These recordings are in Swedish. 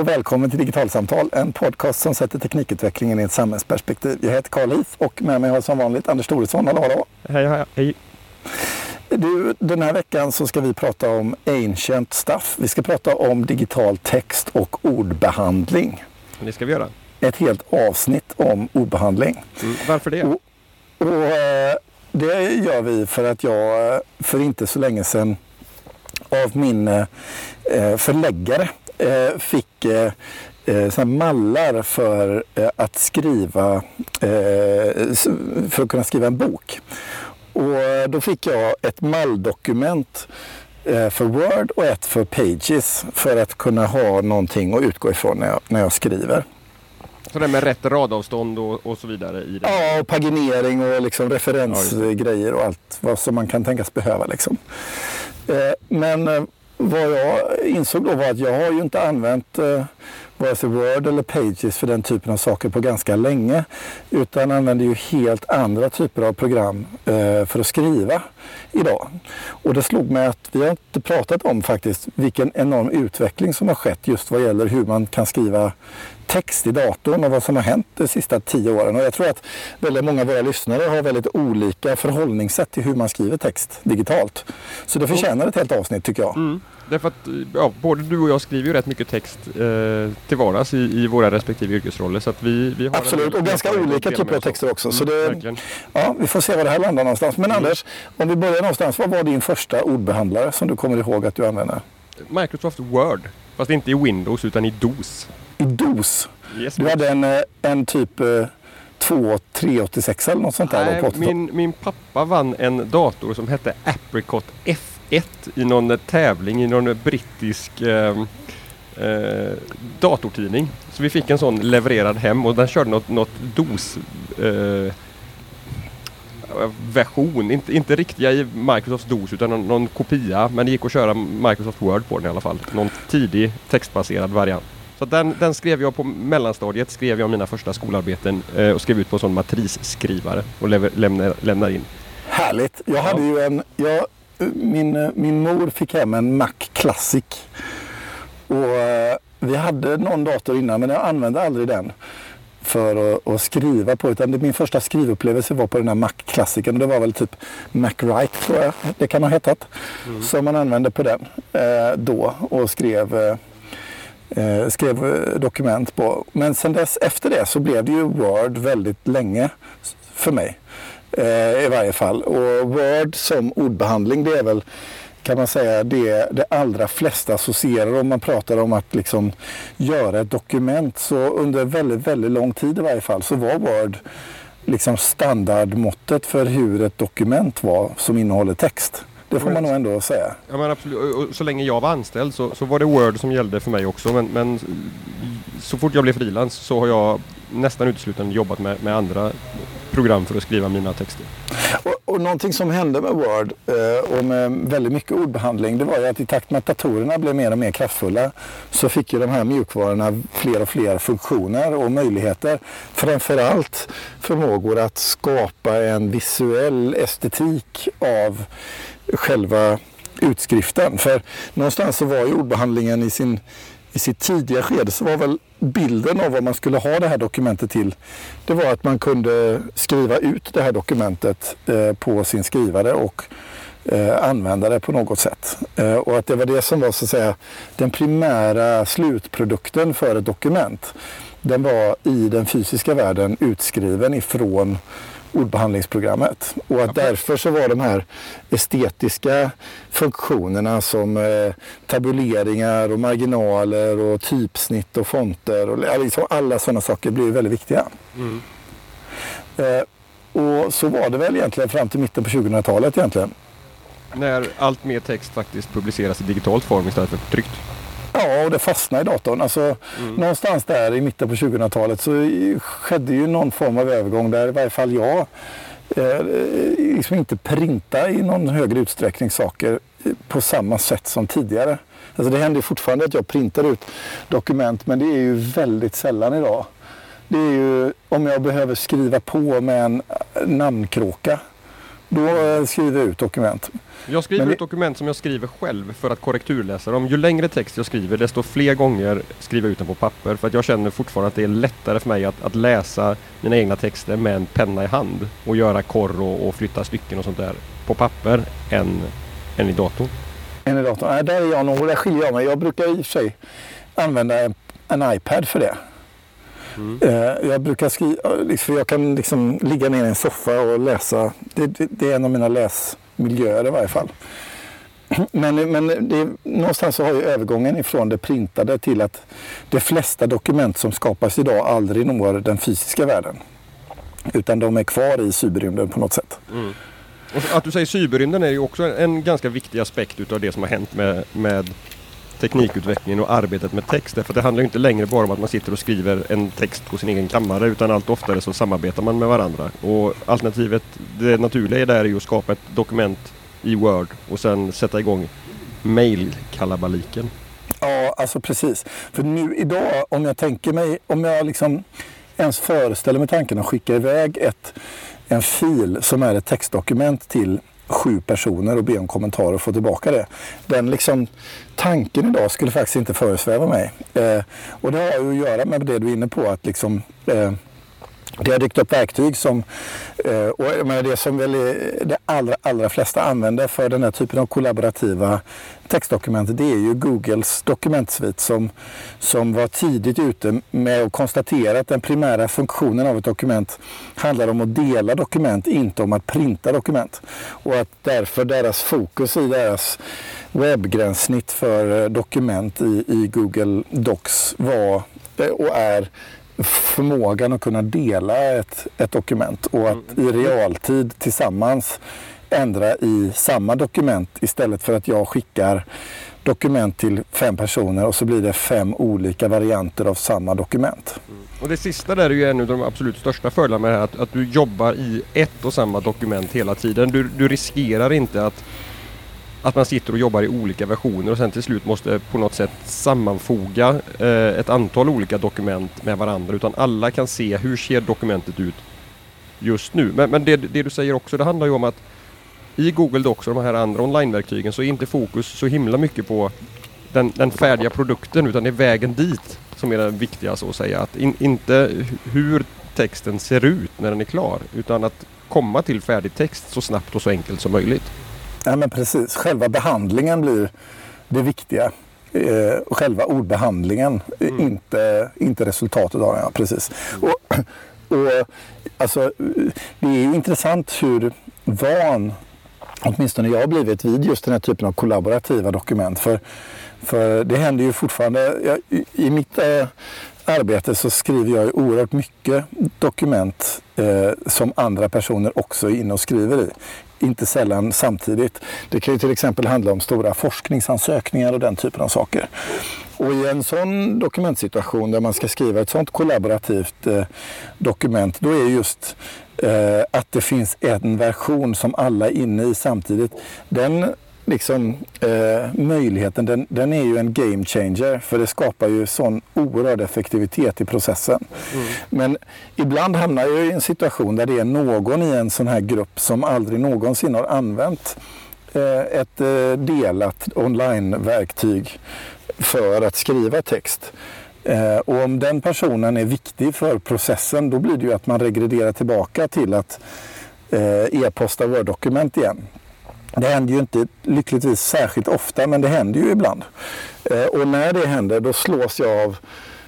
Och välkommen till Digitalsamtal, en podcast som sätter teknikutvecklingen i ett samhällsperspektiv. Jag heter Karl Heath och med mig har som vanligt Anders Thoresson. Hallå, hallå. Hej, hej, hej. Du, den här veckan så ska vi prata om ancient stuff. Vi ska prata om digital text och ordbehandling. Det ska vi göra. Ett helt avsnitt om ordbehandling. Mm. Varför det? Och, och eh, det gör vi för att jag eh, för inte så länge sedan av min eh, förläggare eh, fick eh, eh, såna mallar för eh, att skriva eh, för att kunna skriva en bok. Och då fick jag ett malldokument för Word och ett för Pages för att kunna ha någonting att utgå ifrån när jag, när jag skriver. Så det med rätt radavstånd och, och så vidare i det? Ja, och paginering och liksom referensgrejer och allt vad som man kan tänkas behöva. Liksom. Men vad jag insåg då var att jag har ju inte använt eh, vare sig Word eller Pages för den typen av saker på ganska länge. Utan använder ju helt andra typer av program eh, för att skriva idag. Och det slog mig att vi har inte pratat om faktiskt vilken enorm utveckling som har skett just vad gäller hur man kan skriva text i datorn och vad som har hänt de sista tio åren. Och jag tror att väldigt många av våra lyssnare har väldigt olika förhållningssätt till hur man skriver text digitalt. Så det förtjänar ett helt avsnitt tycker jag. Mm. Därför att ja, både du och jag skriver ju rätt mycket text eh, till vardags i, i våra respektive yrkesroller. Så vi, vi har Absolut, och ganska olika typer av texter också. Mm, så det, ja, vi får se var det här landar någonstans. Men mm. Anders, om vi börjar någonstans. Vad var din första ordbehandlare som du kommer ihåg att du använde? Microsoft Word, fast inte i Windows utan i DOS. I DOS? Yes, du hade en, eh, en typ 2 386 eller något sånt där? Nej, min, min pappa vann en dator som hette Apricot F ett i någon tävling i någon brittisk eh, eh, datortidning. Så vi fick en sån levererad hem och den körde något, något DOS eh, eh version, inte, inte riktiga i Microsoft DOS utan någon, någon, kopia. Men det gick att köra Microsoft Word på den i alla fall. Någon tidig textbaserad variant. Så den, den, skrev jag på mellanstadiet, skrev jag mina första skolarbeten eh, och skrev ut på en sån matrisskrivare och lämnar, lämnar in. Härligt! Jag hade ju en, jag min, min mor fick hem en Mac Classic. Och eh, vi hade någon dator innan men jag använde aldrig den för att, att skriva på. Utan det, min första skrivupplevelse var på den här Mac Classicen. Det var väl typ MacWrite tror jag det kan ha hetat. Mm. Som man använde på den eh, då och skrev eh, eh skrev dokument på. Men sen dess, efter det så blev det ju Word väldigt länge för mig eh, i varje fall. Och Word som ordbehandling det är väl kan man säga det, det allra flesta associerar om man pratar om att liksom göra ett dokument. Så under väldigt, väldigt lång tid i varje fall så var Word liksom standardmåttet för hur ett dokument var som innehåller text. Det får man nog ändå säga. Ja, men absolut. Så länge jag var anställd så, så var det Word som gällde för mig också. Men, men så fort jag blev frilans så har jag nästan uteslutande jobbat med, med andra program för att skriva mina texter. Och, och någonting som hände med Word eh, och med väldigt mycket ordbehandling det var ju att i takt med att datorerna blev mer och mer kraftfulla så fick ju de här mjukvarorna fler och fler funktioner och möjligheter. Framförallt förmågor att skapa en visuell estetik av själva utskriften. För någonstans så var ju ordbehandlingen i sin i sitt tidiga skede så var väl bilden av vad man skulle ha det här dokumentet till. Det var att man kunde skriva ut det här dokumentet eh, på sin skrivare och eh, använda det på något sätt. Eh, och att det var det som var så att säga den primära slutprodukten för ett dokument. Den var i den fysiska världen utskriven ifrån ordbehandlingsprogrammet. Och att därför så var de här estetiska funktionerna som eh, tabuleringar och marginaler och typsnitt och fonter och liksom alla sådana saker blev väldigt viktiga. Mm. Eh, och så var det väl egentligen fram till mitten på 2000-talet egentligen. När allt mer text faktiskt publiceras i digitalt form istället för tryckt. Ja, och det fastnade i datorn. Alltså, mm. Någonstans där i mitten på 2000-talet så skedde ju någon form av övergång där i varje fall jag eh, liksom inte printa i någon högre utsträckning saker på samma sätt som tidigare. Alltså det händer fortfarande att jag printar ut dokument men det är ju väldigt sällan idag. Det är ju om jag behöver skriva på med en namnkråka Då eh, skriver jag ut dokument. Jag skriver ut dokument som jag skriver själv för att korrekturläsa dem. Ju längre text jag skriver desto fler gånger skriver jag ut den på papper. För att jag känner fortfarande att det är lättare för mig att, att läsa mina egna texter med en penna i hand och göra korr och, och flytta stycken och sånt där på papper än, än i datorn. En i datorn. Nej, där är jag nog, där skiljer jag mig. Jag brukar i och för sig använda en, en iPad för det. Mm. Eh, Jag brukar skriva, för jag kan liksom ligga ner i en soffa och läsa. Det, det, det är en av mina Miljöer i varje fall. Men, men det, någonstans så har ju övergången ifrån det printade till att de flesta dokument som skapas idag aldrig når den fysiska världen. Utan de är kvar i cyberrymden på något sätt. Och att du säger cyberrymden är ju också en ganska viktig aspekt utav det som har hänt med, med teknikutvecklingen och arbetet med text. Därför att det handlar ju inte längre bara om att man sitter och skriver en text på sin egen kammare utan allt oftare så samarbetar man med varandra. Och alternativet, det naturliga där är ju att skapa ett dokument i Word och sen sätta igång mail-kalabaliken. Ja, alltså precis. För nu idag, om jag tänker mig, om jag liksom ens föreställer mig tanken att skicka iväg ett, en fil som är ett textdokument till sju personer och be om kommentarer och få tillbaka det. Den liksom, tanken idag skulle faktiskt inte föresväva mig. Eh, och det har ju att göra med det du är inne på, att liksom eh, det har dykt upp verktyg som, eh, och jag menar det som väl de allra, allra flesta använder för den här typen av kollaborativa textdokument, det är ju Googles dokumentsvit som, som var tidigt ute med att konstatera att den primära funktionen av ett dokument handlar om att dela dokument, inte om att printa dokument. Och att därför deras fokus i deras webbgränssnitt för eh, dokument i, i Google Docs var eh, och är förmågan att kunna dela ett, ett dokument och att i realtid tillsammans ändra i samma dokument istället för att jag skickar dokument till fem personer och så blir det fem olika varianter av samma dokument. Och det sista där är ju en av de absolut största fördelarna med det här, att, att du jobbar i ett och samma dokument hela tiden. Du, du riskerar inte att, att man sitter och jobbar i olika versioner och sen till slut måste på något sätt sammanfoga eh, ett antal olika dokument med varandra utan alla kan se hur ser dokumentet ut just nu. Men, men det, det du säger också, det handlar ju om att i Google Docs och de här andra onlineverktygen så är inte fokus så himla mycket på den, den färdiga produkten utan det är vägen dit som är det viktiga så att säga. Att in, inte hur texten ser ut när den är klar utan att komma till färdig text så snabbt och så enkelt som möjligt. Ja, men precis. Själva behandlingen blir det viktiga. Eh, själva ordbehandlingen, eh, inte, inte resultatet av den. Ja, precis. Och, och, alltså, det är ju intressant hur van åtminstone jag har blivit vid just den här typen av kollaborativa dokument. För, för det händer ju fortfarande, jag, i, i mitt eh, arbete så skriver jag ju oerhört mycket dokument eh, som andra personer också är inne och skriver i. Inte sällan samtidigt. Det kan ju till exempel handla om stora forskningsansökningar och den typen av saker. Och i en sån dokumentsituation där man ska skriva ett sånt kollaborativt eh, dokument, då är just eh, att det finns en version som alla är inne i samtidigt. Den liksom, eh, möjligheten, den, den är ju en game changer för det skapar ju sån oerhörd effektivitet i processen. Men ibland hamnar jag i en situation där det är någon i en sån här grupp som aldrig någonsin har använt eh, ett eh, delat online-verktyg för att skriva text. Eh, och om den personen är viktig för processen då blir det ju att man regrederar tillbaka till att eh, e-posta Word-dokument igen. Det händer ju inte lyckligtvis särskilt ofta men det händer ju ibland. Eh, och när det händer då slås jag av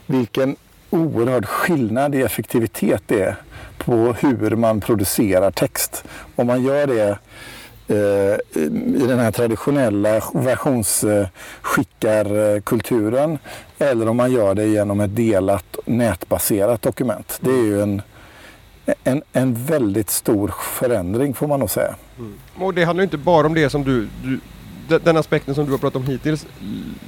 vilken oerhörd skillnad i effektivitet det är på hur man producerar text. Om man gör det eh, i den här traditionella versionsskickarkulturen eller om man gör det genom ett delat nätbaserat dokument. Det är ju en, en, en väldigt stor förändring får man nog säga. Mm. Och det handlar inte bara om det som du, du den aspekten som du har pratat om hittills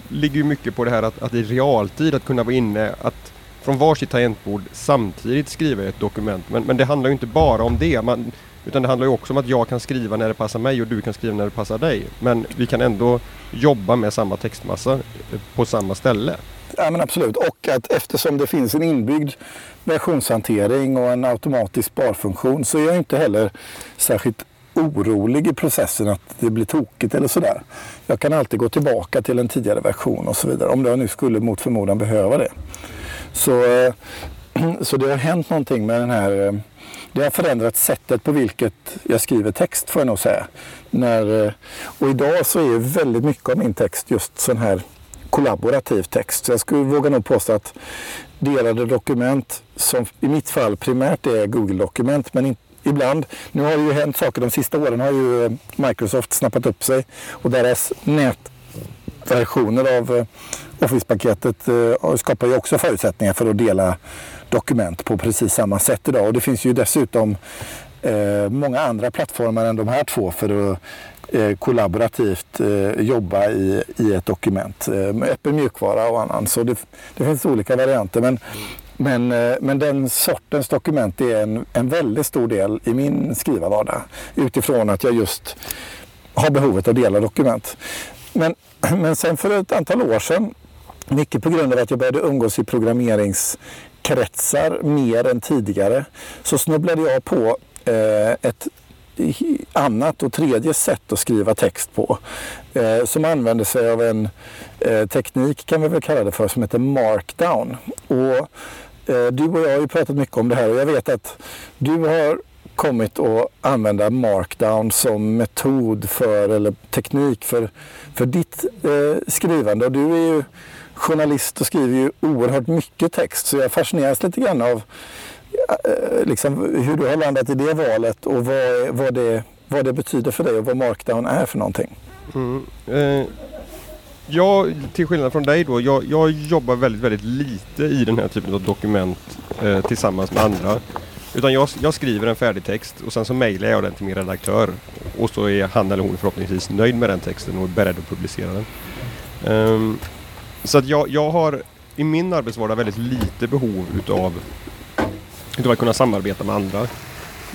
ligger ju mycket på det här att, att i realtid att kunna vara inne att från varsitt tangentbord samtidigt skriva ett dokument. Men, men det handlar ju inte bara om det. Man, utan det handlar ju också om att jag kan skriva när det passar mig och du kan skriva när det passar dig. Men vi kan ändå jobba med samma textmassa eh, på samma ställe. Ja, men absolut. Och att eftersom det finns en inbyggd versionshantering och en automatisk sparfunktion så är jag inte heller särskilt orolig i processen att det blir tokigt eller sådär. Jag kan alltid gå tillbaka till en tidigare version och så vidare om jag nu skulle mot förmodan behöva det. Så, så det har hänt någonting med den här eh, det har förändrat sättet på vilket jag skriver text får jag nog säga. När, eh, och idag så är väldigt mycket av min text just sån här kollaborativ text. Så jag skulle våga nog påstå att delade dokument, som i mitt fall primärt är Google-dokument, men inte ibland. Nu har det ju hänt saker. De sista åren har ju eh, Microsoft snappat upp sig och deras nätversioner av eh, Office-paketet eh, skapar ju också förutsättningar för att dela dokument på precis samma sätt idag. Och det finns ju dessutom Eh, många andra plattformar än de här två för att eh, kollaborativt eh, jobba i, i ett dokument med öppen mjukvara och annan. Så det, det finns olika varianter. Men men, eh, men den sortens dokument är en, en väldigt stor del i min skrivarvardag utifrån att jag just har behovet att dela dokument. Men, men sen för ett antal år sedan, mycket på grund av att jag började umgås i programmeringskretsar mer än tidigare, så snubblade jag på Eh, ett annat och tredje sätt att skriva text på. Eh, som använder sig av en eh, teknik, kan vi väl kalla det för, som heter markdown. Och Eh, du och jag har ju pratat mycket om det här och jag vet att du har kommit att använda markdown som metod för, eller teknik för, för ditt eh, skrivande. Och du är ju journalist och skriver ju oerhört mycket text så jag fascineras lite grann av Eh, liksom, hur du har landat i det valet och vad, vad, det, vad det betyder för dig och vad markdown är för någonting. Mm. Eh, jag, till skillnad från dig då, jag, jag, jobbar väldigt, väldigt lite i den här typen av dokument eh, tillsammans med andra. Utan jag, jag, skriver en färdig text och sen så mejlar jag den till min redaktör. Och så är han eller hon förhoppningsvis nöjd med den texten och är beredd att publicera den. Um, så att jag, jag har i min arbetsvardag väldigt lite behov utav, utav att kunna samarbeta med andra.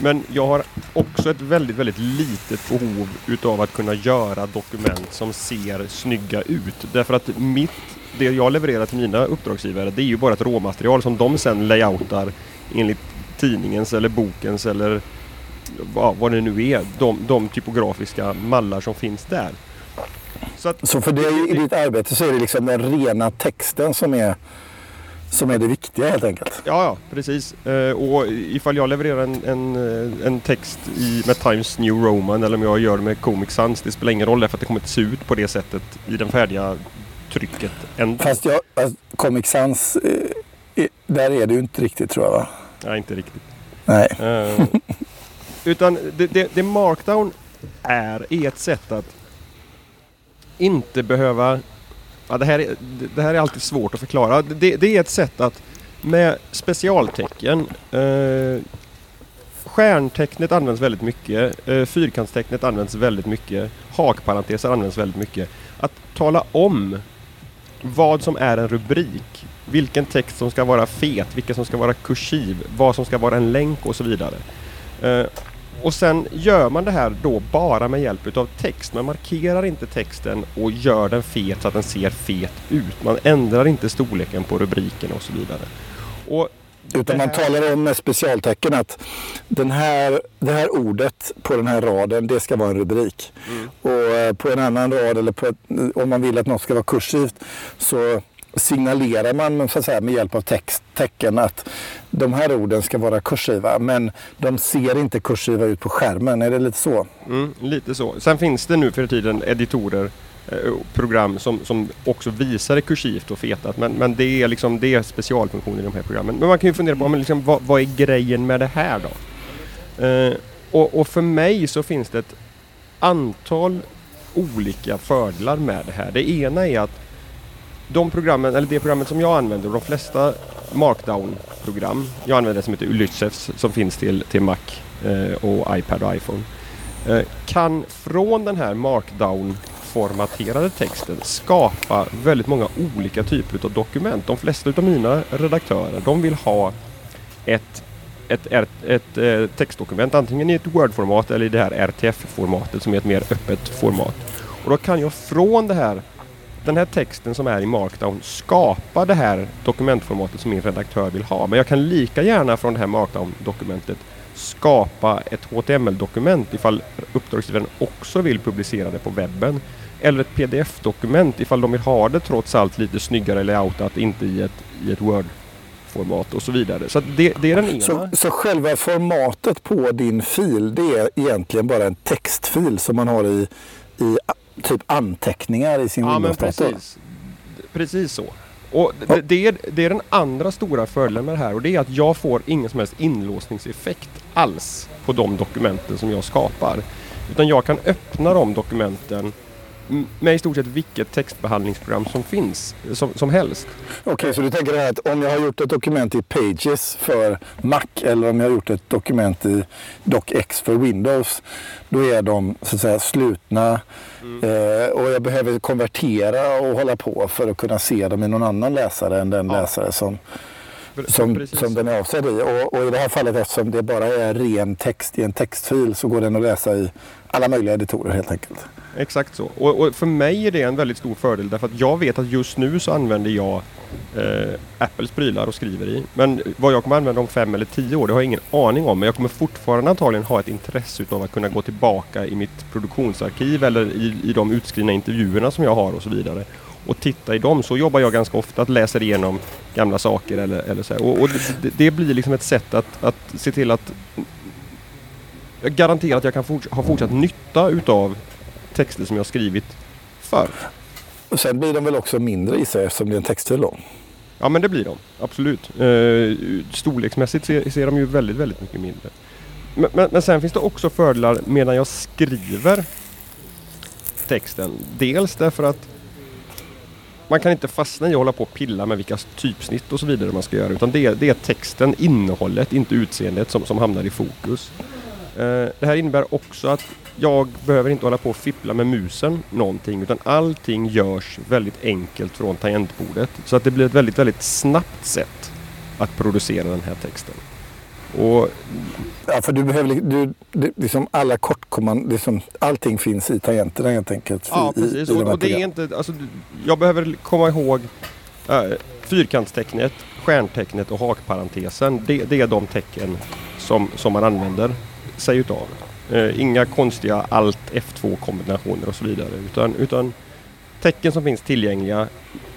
Men jag har också ett väldigt, väldigt litet behov utav att kunna göra dokument som ser snygga ut. Därför att mitt, det jag levererar till mina uppdragsgivare det är ju bara ett råmaterial som de sen layoutar enligt tidningens eller bokens eller ja, vad det nu är. De, de typografiska mallar som finns där. Så, att, så för dig i ditt arbete så är det liksom den rena texten som är som är det viktiga helt enkelt. Ja, ja precis. Eh, och ifall jag levererar en, en, eh, en text i, med Times New Roman eller om jag gör det med Comic Sans, det spelar ingen roll därför att det kommer inte se ut på det sättet i den färdiga trycket ändå. Fast jag, alltså, Comic Sans, eh, där är det ju inte riktigt tror jag va? Nej, inte riktigt. Nej. Eh, utan det, det, det Markdown är, är ett sätt att inte behöva Ja, det, här är, det här är alltid svårt att förklara. Det, det är ett sätt att med specialtecken eh, Stjärntecknet används väldigt mycket, eh, fyrkantstecknet används väldigt mycket, hakparenteser används väldigt mycket. Att tala om vad som är en rubrik, vilken text som ska vara fet, vilken som ska vara kursiv, vad som ska vara en länk och så vidare. Eh, och sen gör man det här då bara med hjälp utav text. Man markerar inte texten och gör den fet så att den ser fet ut. Man ändrar inte storleken på rubriken och så vidare. Och utan man talar om med specialtecken att den här, det här ordet på den här raden, det ska vara en rubrik. Mm. Och eh, på en annan rad, eller ett, om man vill att något ska vara kursivt, så signalerar man så att säga, med hjälp av text, tecken att de här orden ska vara kursiva men de ser inte kursiva ut på skärmen. Är det lite så? Mm, lite så. Sen finns det nu för tiden editorer eh, och program som, som också visar det kursivt och fetat men, men det är liksom det är specialfunktioner i de här programmen. Men man kan ju fundera på men liksom, vad, vad är grejen med det här då? Eh, och, och för mig så finns det ett antal olika fördelar med det här. Det ena är att de programmen, eller det programmet som jag använder, de flesta markdown-program, jag använder det som heter Ulysses som finns till, till Mac eh, och iPad och iPhone, eh, kan från den här markdown formaterade texten skapa väldigt många olika typer av dokument. De flesta av mina redaktörer de vill ha ett, ett, ett, ett, ett textdokument antingen i ett Word-format eller i det här RTF-formatet som är ett mer öppet format. Och då kan jag från det här den här texten som är i markdown skapar det här dokumentformatet som min redaktör vill ha. Men jag kan lika gärna från det här markdown-dokumentet skapa ett HTML-dokument ifall uppdragsgivaren också vill publicera det på webben. Eller ett pdf-dokument ifall de vill ha det trots allt lite snyggare layoutat, inte i ett, i ett Word-format och så vidare. Så det, det, är den ena. Så, så själva formatet på din fil det är egentligen bara en textfil som man har i, i typ anteckningar i sin ja, Windows-dator? Precis. precis så. Och det, det, är, det är den andra stora fördelen med det här och det är att jag får ingen som helst inlåsningseffekt alls på de dokumenten som jag skapar. Utan jag kan öppna de dokumenten med i stort sett vilket textbehandlingsprogram som finns som, som helst. Okej, okay, så du tänker här att om jag har gjort ett dokument i Pages för Mac eller om jag har gjort ett dokument i DocX för Windows, då är de så att säga slutna mm. och jag behöver konvertera och hålla på för att kunna se dem i någon annan läsare än den ja. läsare som som, som den är avsedd i. Och, och, i det här fallet eftersom det bara är ren text i en textfil så går den att läsa i alla möjliga editorer helt enkelt. Exakt så. Och, och, för mig är det en väldigt stor fördel därför att jag vet att just nu så använder jag eh, Apples prylar och skriver i. Men vad jag kommer använda om fem eller tio år det har jag ingen aning om. Men jag kommer fortfarande antagligen ha ett intresse av att kunna gå tillbaka i mitt produktionsarkiv eller i, i de utskrivna intervjuerna som jag har och så vidare och titta i dem. Så jobbar jag ganska ofta, att läsa igenom gamla saker eller, eller så. Och, och det, det, blir liksom ett sätt att, att se till att jag garanterar att jag kan forts ha fortsatt nytta utav texter som jag skrivit förr. Och sen blir de väl också mindre i sig eftersom det är en textfil då? Ja men det blir de, absolut. Eh, storleksmässigt ser, ser de ju väldigt, väldigt mycket mindre. Men, men, men, sen finns det också fördelar medan jag skriver texten. Dels därför att man kan inte fastna i att hålla på och pilla med vilka typsnitt och så vidare man ska göra. Utan det är, det är texten, innehållet, inte utseendet som, som hamnar i fokus. Eh, det här innebär också att jag behöver inte hålla på och fippla med musen någonting utan allting görs väldigt enkelt från tangentbordet. Så att det blir ett väldigt, väldigt snabbt sätt att producera den här texten. Och, ja, för du behöver du, det, liksom alla kortkommand, liksom, allting finns i tangenterna helt enkelt. Ja, i, precis. I, i och, och det är inte, alltså, jag behöver komma ihåg äh, fyrkantstecknet, stjärntecknet och hakparentesen. Det, det är de tecken som, som man använder sig utav. Eh, inga konstiga alt F2 kombinationer och så vidare utan, utan tecken som finns tillgängliga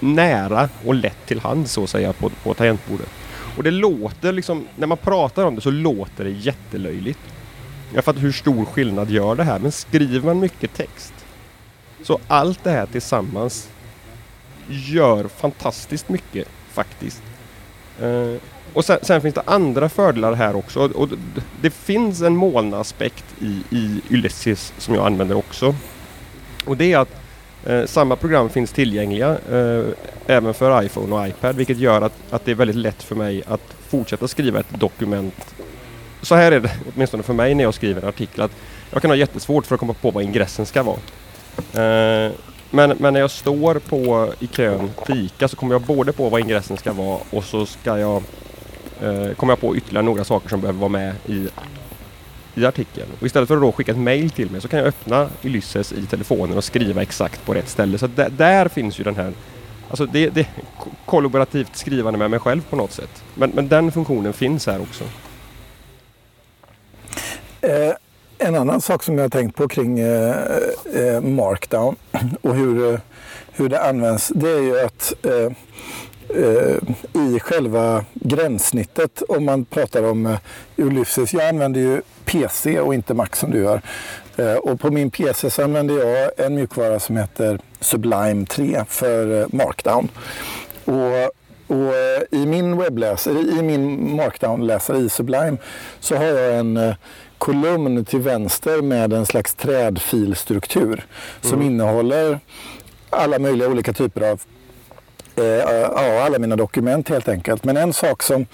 nära och lätt till hand så att säga på, på tangentbordet. Och det låter liksom, när man pratar om det så låter det jättelöjligt. Jag fattar hur stor skillnad gör det här men skriver man mycket text så allt det här tillsammans gör fantastiskt mycket faktiskt. Eh, och sen, sen, finns det andra fördelar här också. Och, och det finns en molnaspekt i, i Ulysses som jag använder också. Och det är att eh, samma program finns tillgängliga eh, även för iPhone och iPad vilket gör att, att det är väldigt lätt för mig att fortsätta skriva ett dokument. Så här är det åtminstone för mig när jag skriver en artikel att jag kan ha jättesvårt för att komma på vad ingressen ska vara. Eh, men, men, när jag står på i kön till ICA så kommer jag både på vad ingressen ska vara och så ska jag eh, kommer jag på ytterligare några saker som behöver vara med i, i artikeln. Och istället för att då skicka ett mail till mig så kan jag öppna Ulysses i telefonen och skriva exakt på rätt ställe. Så där, där finns ju den här Alltså det, det kollaborativt skrivande med mig själv på något sätt. Men, men den funktionen finns här också. Eh, en annan sak som jag har tänkt på kring eh, eh, Markdown och hur, eh, hur det används det är ju att Eh, i själva gränssnittet om man pratar om eh, Ulysses. Jag använder ju PC och inte Mac som du gör. Eh, och på min PC så använder jag en mjukvara som heter Sublime 3 för Markdown. Och och i min webbläsare, i min Markdown-läsare i Sublime så har jag en kolumn till vänster med en slags trädfilstruktur mm. som innehåller alla möjliga olika typer av eh, ja, alla mina dokument helt enkelt. Men en sak som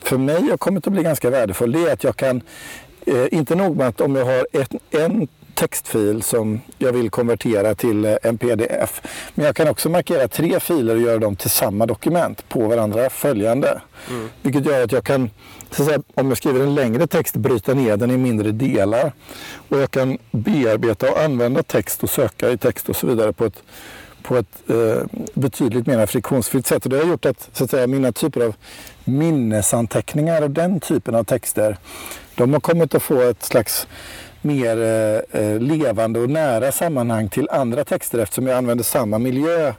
för mig har kommit att bli ganska värdefull det är att jag kan, eh, inte nog med att om jag har ett, en textfil som jag vill konvertera till eh, en pdf. Men jag kan också markera tre filer och göra dem till samma dokument på varandra följande. Mm. Vilket gör att jag kan, så att säga, om jag skriver en längre text, bryta ner den i mindre delar. Och jag kan bearbeta och använda text och söka i text och så vidare på ett på ett eh, betydligt mer friktionsfritt sätt. Och det har gjort att, så att säga, mina typer av minnesanteckningar och den typen av texter de har kommit att få ett slags mer eh, eh, levande och nära sammanhang till andra texter eftersom jag använder samma miljö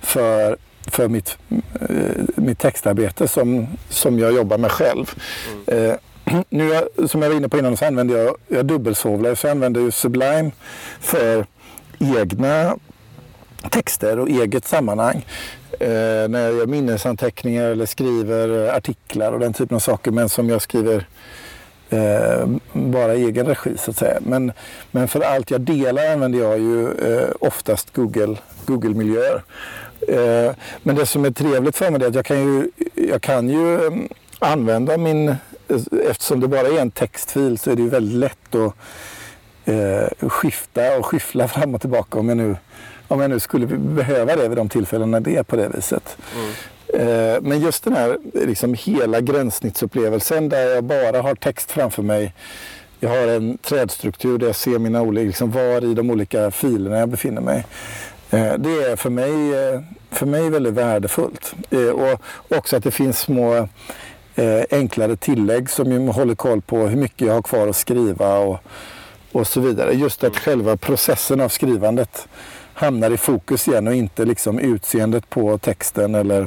för, för mitt, eh, mitt textarbete som, som jag jobbar med själv. Mm. Eh, nu som jag var inne på innan så använder jag, jag dubbelsovlar så jag använder ju Sublime för egna texter och eget sammanhang. Eh, när jag gör minnesanteckningar eller skriver artiklar och den typen av saker men som jag skriver eh, bara i egen regi så att säga. Men, men för allt jag delar använder jag ju eh, oftast Google, Google-miljöer. Eh, men det som är trevligt för mig är att jag kan ju, jag kan ju eh, använda min, eh, eftersom det bara är en textfil så är det ju väldigt lätt att eh, skifta och skyffla fram och tillbaka om jag nu om jag nu skulle behöva det vid de tillfällena det är på det viset. Mm. Men just den här liksom hela gränssnittsupplevelsen där jag bara har text framför mig. Jag har en trädstruktur där jag ser mina olika, liksom var i de olika filerna jag befinner mig. Eh, det är för mig, eh, för mig väldigt värdefullt. Och också att det finns små enklare tillägg som håller koll på hur mycket jag har kvar att skriva och, och så vidare. Just att själva processen av skrivandet hamnar i fokus igen och inte liksom utseendet på texten eller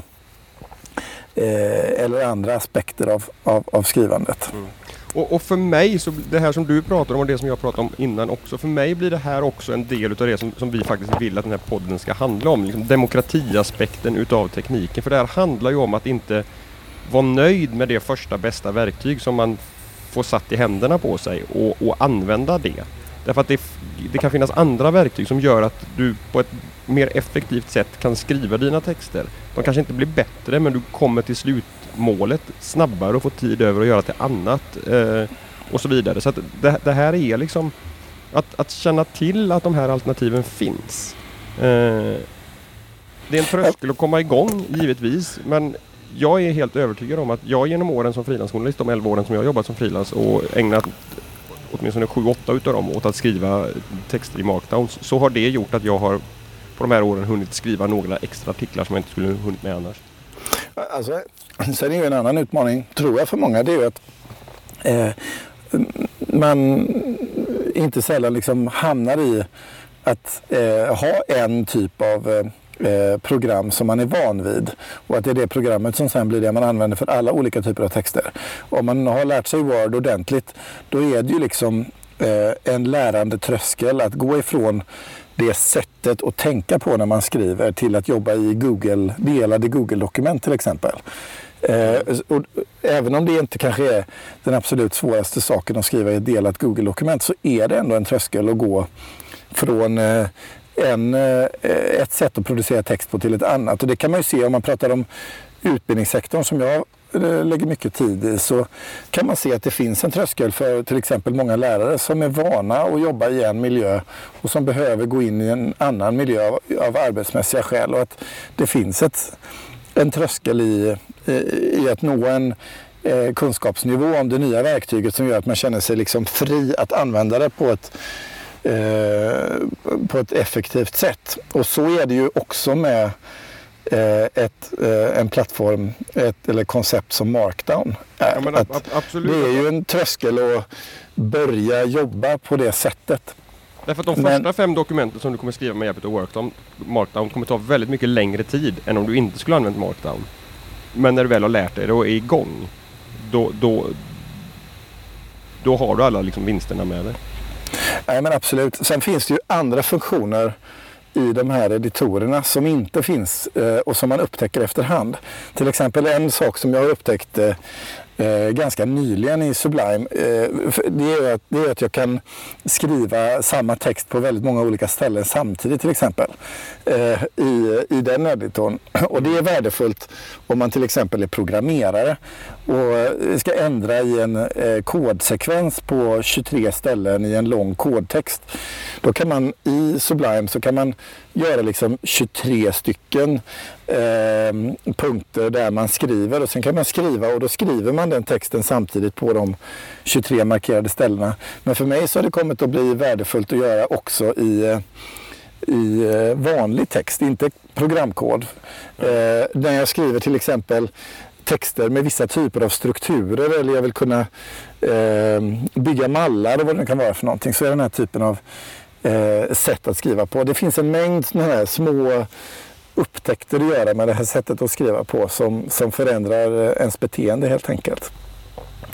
eh, eller andra aspekter av, av, av skrivandet. Mm. Och, och, för mig, så det här som du pratar om och det som jag pratade om innan också, för mig blir det här också en del utav det som, som vi faktiskt vill att den här podden ska handla om. Liksom demokratiaspekten utav tekniken. För det här handlar ju om att inte vara nöjd med det första bästa verktyg som man får satt i händerna på sig och, och använda det. Därför att det, det, kan finnas andra verktyg som gör att du på ett mer effektivt sätt kan skriva dina texter. De kanske inte blir bättre men du kommer till slutmålet snabbare och får tid över att göra till annat eh, och så vidare. Så det, det, här är liksom att, att känna till att de här alternativen finns. Eh, det är en tröskel att komma igång givetvis men jag är helt övertygad om att jag genom åren som frilansjournalist, de 11 åren som jag har jobbat som frilans och ägnat åtminstone 7-8 utav dem åt att skriva texter i markdowns, så har det gjort att jag har på de här åren hunnit skriva några extra artiklar som jag inte skulle hunnit med annars. Alltså, sen är ju en annan utmaning, tror jag för många, det är ju att eh, man inte sällan liksom hamnar i att eh, ha en typ av eh, Eh, program som man är van vid. Och att det är det programmet som sen blir det man använder för alla olika typer av texter. Om man har lärt sig Word ordentligt då är det ju liksom eh, en lärande tröskel att gå ifrån det sättet att tänka på när man skriver till att jobba i Google, delade Google-dokument till exempel. Eh, och även om det inte kanske är den absolut svåraste saken att skriva i ett delat Google-dokument så är det ändå en tröskel att gå från eh, en, eh, ett sätt att producera text på till ett annat. Och det kan man ju se om man pratar om utbildningssektorn som jag eh, lägger mycket tid i så kan man se att det finns en tröskel för till exempel många lärare som är vana att jobba i en miljö och som behöver gå in i en annan miljö av, av arbetsmässiga skäl och att det finns ett, en tröskel i, i att nå en eh, kunskapsnivå om det nya verktyget som gör att man känner sig liksom fri att använda det på ett på ett effektivt sätt. Och så är det ju också med eh, ett, eh, en plattform ett, eller koncept som Markdown är. Ja, absolut. Det är ju en tröskel att börja jobba på det sättet. Därför att de första Men, fem dokumenten som du kommer skriva med hjälp av Workdown, Markdown kommer ta väldigt mycket längre tid än om du inte skulle använt Markdown. Men när du väl har lärt dig det och är igång, då, då, då har du alla liksom vinsterna med dig. Nej men absolut. Sen finns det ju andra funktioner i de här editorerna som inte finns eh, och som man upptäcker efterhand. Till exempel en sak som jag har upptäckt eh, eh, ganska nyligen i Sublime. Eh, det, är att, det är att jag kan skriva samma text på väldigt många olika ställen samtidigt till exempel. Eh, i, I den editorn. Och det är värdefullt om man till exempel är programmerare och ska ändra i en eh, kodsekvens på 23 ställen i en lång kodtext. Då kan man i Sublime så kan man göra liksom 23 stycken eh, punkter där man skriver och sen kan man skriva och då skriver man den texten samtidigt på de 23 markerade ställena. Men för mig så har det kommit att bli värdefullt att göra också i i eh, vanlig text, inte programkod. Eh, när jag skriver till exempel texter med vissa typer av strukturer eller jag vill kunna eh, bygga mallar och vad det kan vara för någonting så är den här typen av eh, sätt att skriva på. Det finns en mängd sådana här små upptäckter att göra med det här sättet att skriva på som, som förändrar eh, ens beteende helt enkelt.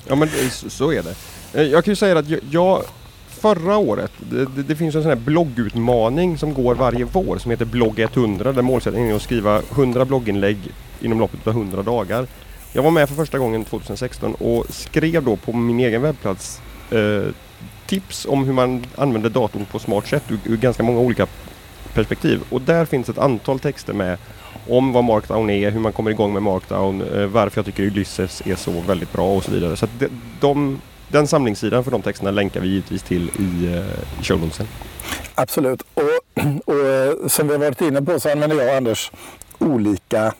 Ja men eh, så är det. Eh, jag kan ju säga att jag, förra året, det, det, det, finns en sån här bloggutmaning som går varje vår som heter Blogg 100 där målsättningen är att skriva 100 blogginlägg inom loppet av 100 dagar. Jag var med för första gången 2016 och skrev då på min egen webbplats eh, tips om hur man använder datorn på smart sätt ur, ur ganska många olika perspektiv. Och där finns ett antal texter med om vad markdown är, hur man kommer igång med markdown, eh, varför jag tycker Ulysses är så väldigt bra och så vidare. Så de, de, den samlingssidan för de texterna länkar vi givetvis till i, eh, i shownotesen. Absolut. Och, och, eh, som vi har varit inne på så använder jag och Anders olika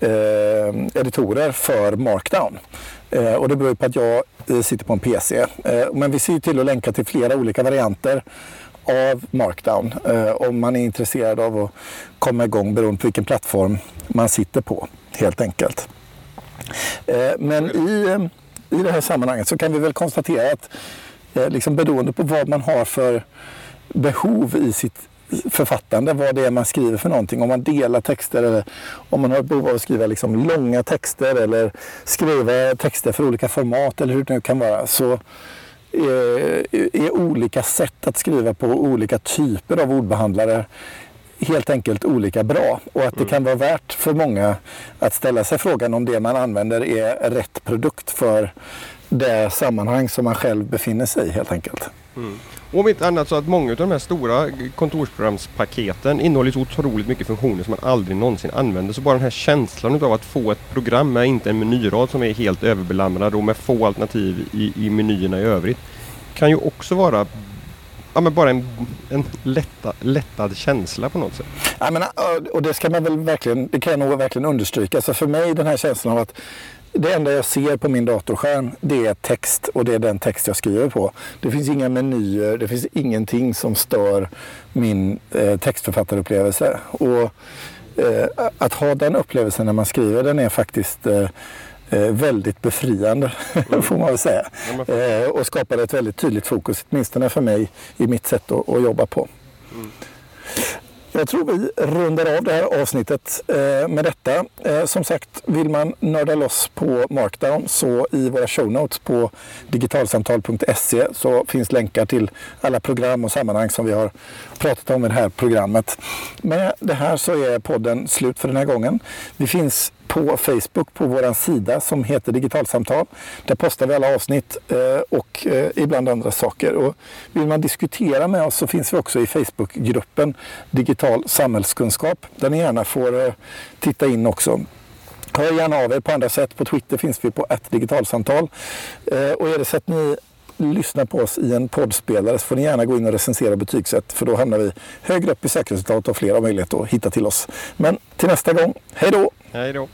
eh, editorer för markdown. Eh, och det beror på att jag eh, sitter på en PC. Eh, men vi ser till att länka till flera olika varianter av markdown eh, om man är intresserad av att komma igång beroende på vilken plattform man sitter på helt enkelt. men i, i det här sammanhanget så kan vi väl konstatera att liksom beroende på vad man har för behov i sitt författande, vad det är man skriver för någonting. Om man delar texter eller om man har behov av att skriva liksom långa texter eller skriva texter för olika format eller hur det nu kan vara. Så är, är olika sätt att skriva på olika typer av ordbehandlare helt enkelt olika bra och att det kan vara värt för många att ställa sig frågan om det man använder är rätt produkt för det sammanhang som man själv befinner sig i helt enkelt. Mm. Om inte annat så att många av de här stora kontorsprogramspaketen innehåller så otroligt mycket funktioner som man aldrig någonsin använder. Så bara den här känslan av att få ett program med inte en menyrad som är helt överbelamrad och med få alternativ i, i menyerna i övrigt kan ju också vara ja, men bara en, en lätta, lättad känsla på något sätt. Ja, men, och det ska man väl verkligen, det kan jag nog verkligen understryka. Alltså för mig den här känslan av att det enda jag ser på min datorskärm det är text och det är den text jag skriver på. Det finns inga menyer, det finns ingenting som stör min eh, textförfattarupplevelse. Och, eh, att ha den upplevelsen när man skriver den är faktiskt eh, eh väldigt befriande, mm. får man väl säga. Eh, och skapar ett väldigt tydligt fokus, åtminstone för mig, i mitt sätt att, att jobba på. Jag tror vi rundar av det här avsnittet eh, med detta. Eh, som sagt, vill man nörda loss på Markdown så i våra show notes på digitalsamtal.se så finns länkar till alla program och sammanhang som vi har pratat om i det här programmet. Med det här så är podden slut för den här gången. Vi finns på Facebook på vår sida som heter Digitalsamtal. Där postar vi alla avsnitt eh, och eh, ibland andra saker. Och vill man diskutera med oss så finns vi också i Facebookgruppen Digital samhällskunskap där ni gärna får eh, titta in också. Hör gärna av er på andra sätt. På Twitter finns vi på ett digitalsamtal. Och är det så att ni lyssnar på oss i en poddspelare så får ni gärna gå in och recensera betygsätt för då hamnar vi högre upp i sökresultat och fler har möjlighet att hitta till oss. Men till nästa gång, hej då! Hej då!